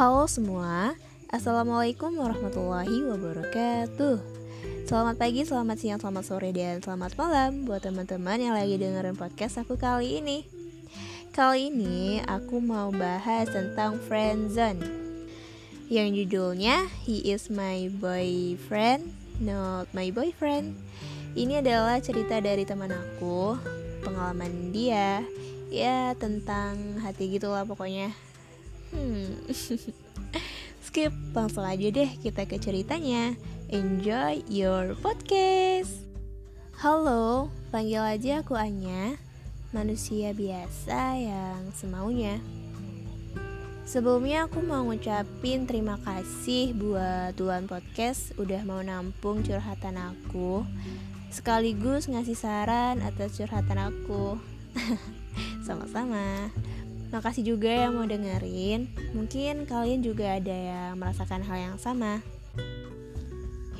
Halo semua, Assalamualaikum warahmatullahi wabarakatuh. Selamat pagi, selamat siang, selamat sore, dan selamat malam Buat teman-teman yang lagi dengerin podcast aku kali ini. Kali ini aku mau bahas tentang friendzone Yang judulnya He is my boyfriend, not my boyfriend. Ini adalah cerita dari teman aku Pengalaman dia Ya tentang hati gitulah pokoknya Hmm. Skip, langsung aja deh kita ke ceritanya. Enjoy your podcast. Halo, panggil aja aku Anya Manusia biasa yang semaunya. Sebelumnya aku mau ngucapin terima kasih buat Tuan Podcast udah mau nampung curhatan aku Sekaligus ngasih saran atas curhatan aku. Sama-sama Makasih juga yang mau dengerin. Mungkin kalian juga ada yang merasakan hal yang sama.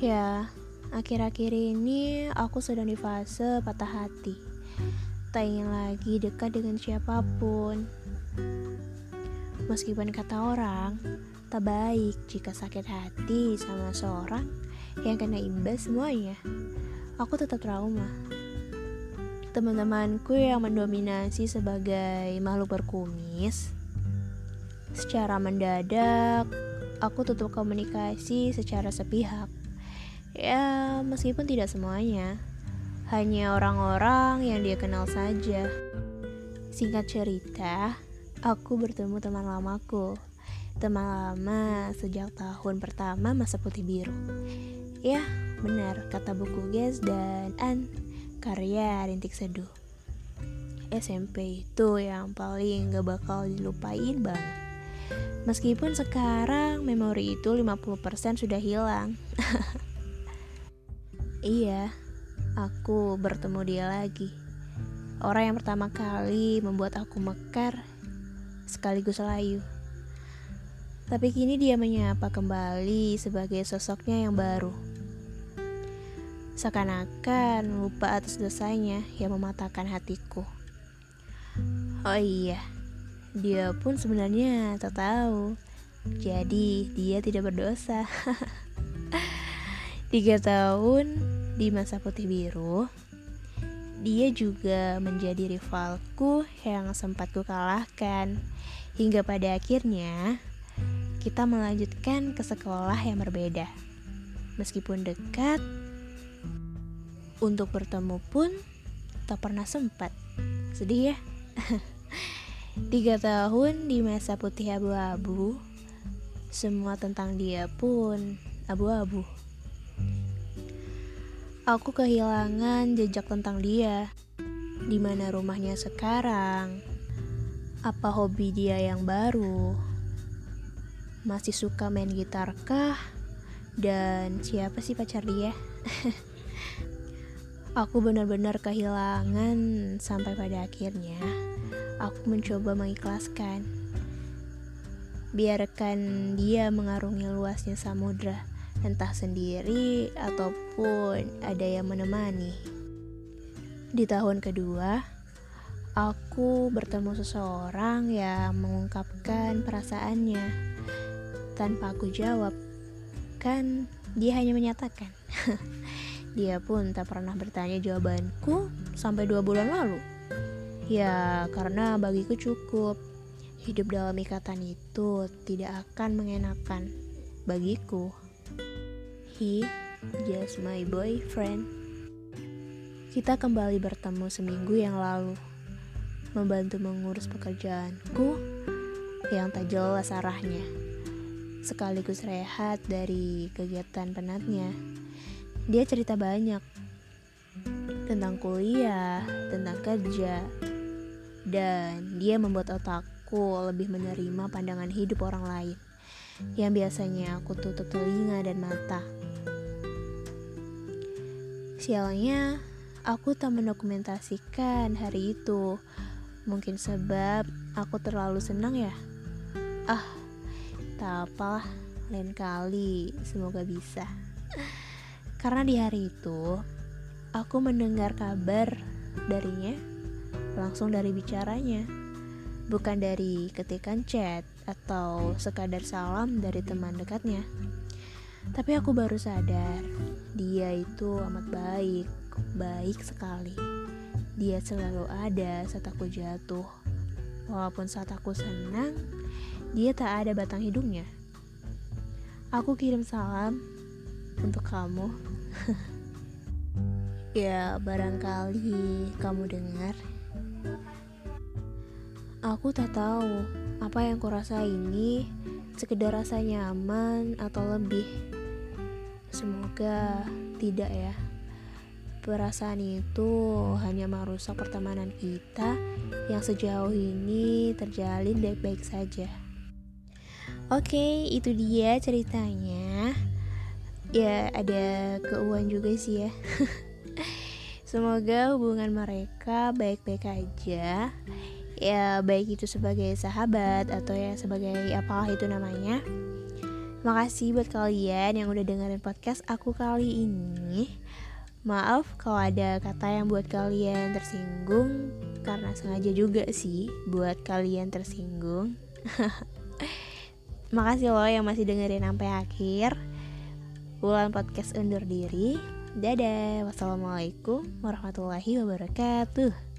Ya, akhir-akhir ini aku sedang di fase patah hati. Tak ingin lagi dekat dengan siapa pun. Meskipun kata orang, tak baik jika sakit hati sama seorang yang kena imbas semuanya. Aku tetap trauma teman-temanku yang mendominasi sebagai makhluk berkumis. Secara mendadak, aku tutup komunikasi secara sepihak. Ya, meskipun tidak semuanya, hanya orang-orang yang dia kenal saja. Singkat cerita, aku bertemu teman lamaku. Teman lama sejak tahun pertama masa putih biru. Ya, benar kata buku Ges dan An karya Rintik Seduh. SMP itu yang paling gak bakal dilupain banget. Meskipun sekarang memori itu 50% sudah hilang. iya, aku bertemu dia lagi. Orang yang pertama kali membuat aku mekar sekaligus layu. Tapi kini dia menyapa kembali sebagai sosoknya yang baru Seakan-akan lupa atas dosanya yang mematahkan hatiku. Oh iya, dia pun sebenarnya tak tahu. Jadi dia tidak berdosa. Tiga tahun di masa putih biru, dia juga menjadi rivalku yang sempat ku kalahkan. Hingga pada akhirnya, kita melanjutkan ke sekolah yang berbeda. Meskipun dekat, untuk bertemu pun tak pernah sempat. Sedih ya? Tiga tahun di masa putih abu-abu, semua tentang dia pun abu-abu. Aku kehilangan jejak tentang dia. Di mana rumahnya sekarang? Apa hobi dia yang baru? Masih suka main gitar kah? Dan siapa sih pacar dia? Aku benar-benar kehilangan sampai pada akhirnya aku mencoba mengikhlaskan. Biarkan dia mengarungi luasnya samudra, entah sendiri ataupun ada yang menemani. Di tahun kedua, aku bertemu seseorang yang mengungkapkan perasaannya tanpa aku jawab. Kan dia hanya menyatakan. Dia pun tak pernah bertanya jawabanku sampai dua bulan lalu. Ya, karena bagiku cukup. Hidup dalam ikatan itu tidak akan mengenakan bagiku. He just my boyfriend. Kita kembali bertemu seminggu yang lalu, membantu mengurus pekerjaanku yang tak jelas arahnya, sekaligus rehat dari kegiatan penatnya. Dia cerita banyak tentang kuliah, tentang kerja, dan dia membuat otakku lebih menerima pandangan hidup orang lain yang biasanya aku tutup telinga dan mata. Sialnya, aku tak mendokumentasikan hari itu. Mungkin sebab aku terlalu senang ya. Ah, tak apalah, lain kali semoga bisa. Karena di hari itu aku mendengar kabar darinya langsung dari bicaranya, bukan dari ketikan chat atau sekadar salam dari teman dekatnya. Tapi aku baru sadar, dia itu amat baik, baik sekali. Dia selalu ada saat aku jatuh. Walaupun saat aku senang, dia tak ada batang hidungnya. Aku kirim salam untuk kamu. ya, barangkali kamu dengar. Aku tak tahu apa yang kurasa ini sekedar rasa nyaman atau lebih. Semoga tidak ya perasaan itu hanya merusak pertemanan kita yang sejauh ini terjalin baik-baik saja. Oke, itu dia ceritanya. Ya, ada keuangan juga sih ya. Semoga hubungan mereka baik-baik aja. Ya, baik itu sebagai sahabat atau ya sebagai apalah itu namanya. Makasih buat kalian yang udah dengerin podcast aku kali ini. Maaf kalau ada kata yang buat kalian tersinggung Karena sengaja juga sih buat kalian tersinggung Makasih loh yang masih dengerin sampai akhir Bulan podcast undur diri. Dadah. Wassalamualaikum warahmatullahi wabarakatuh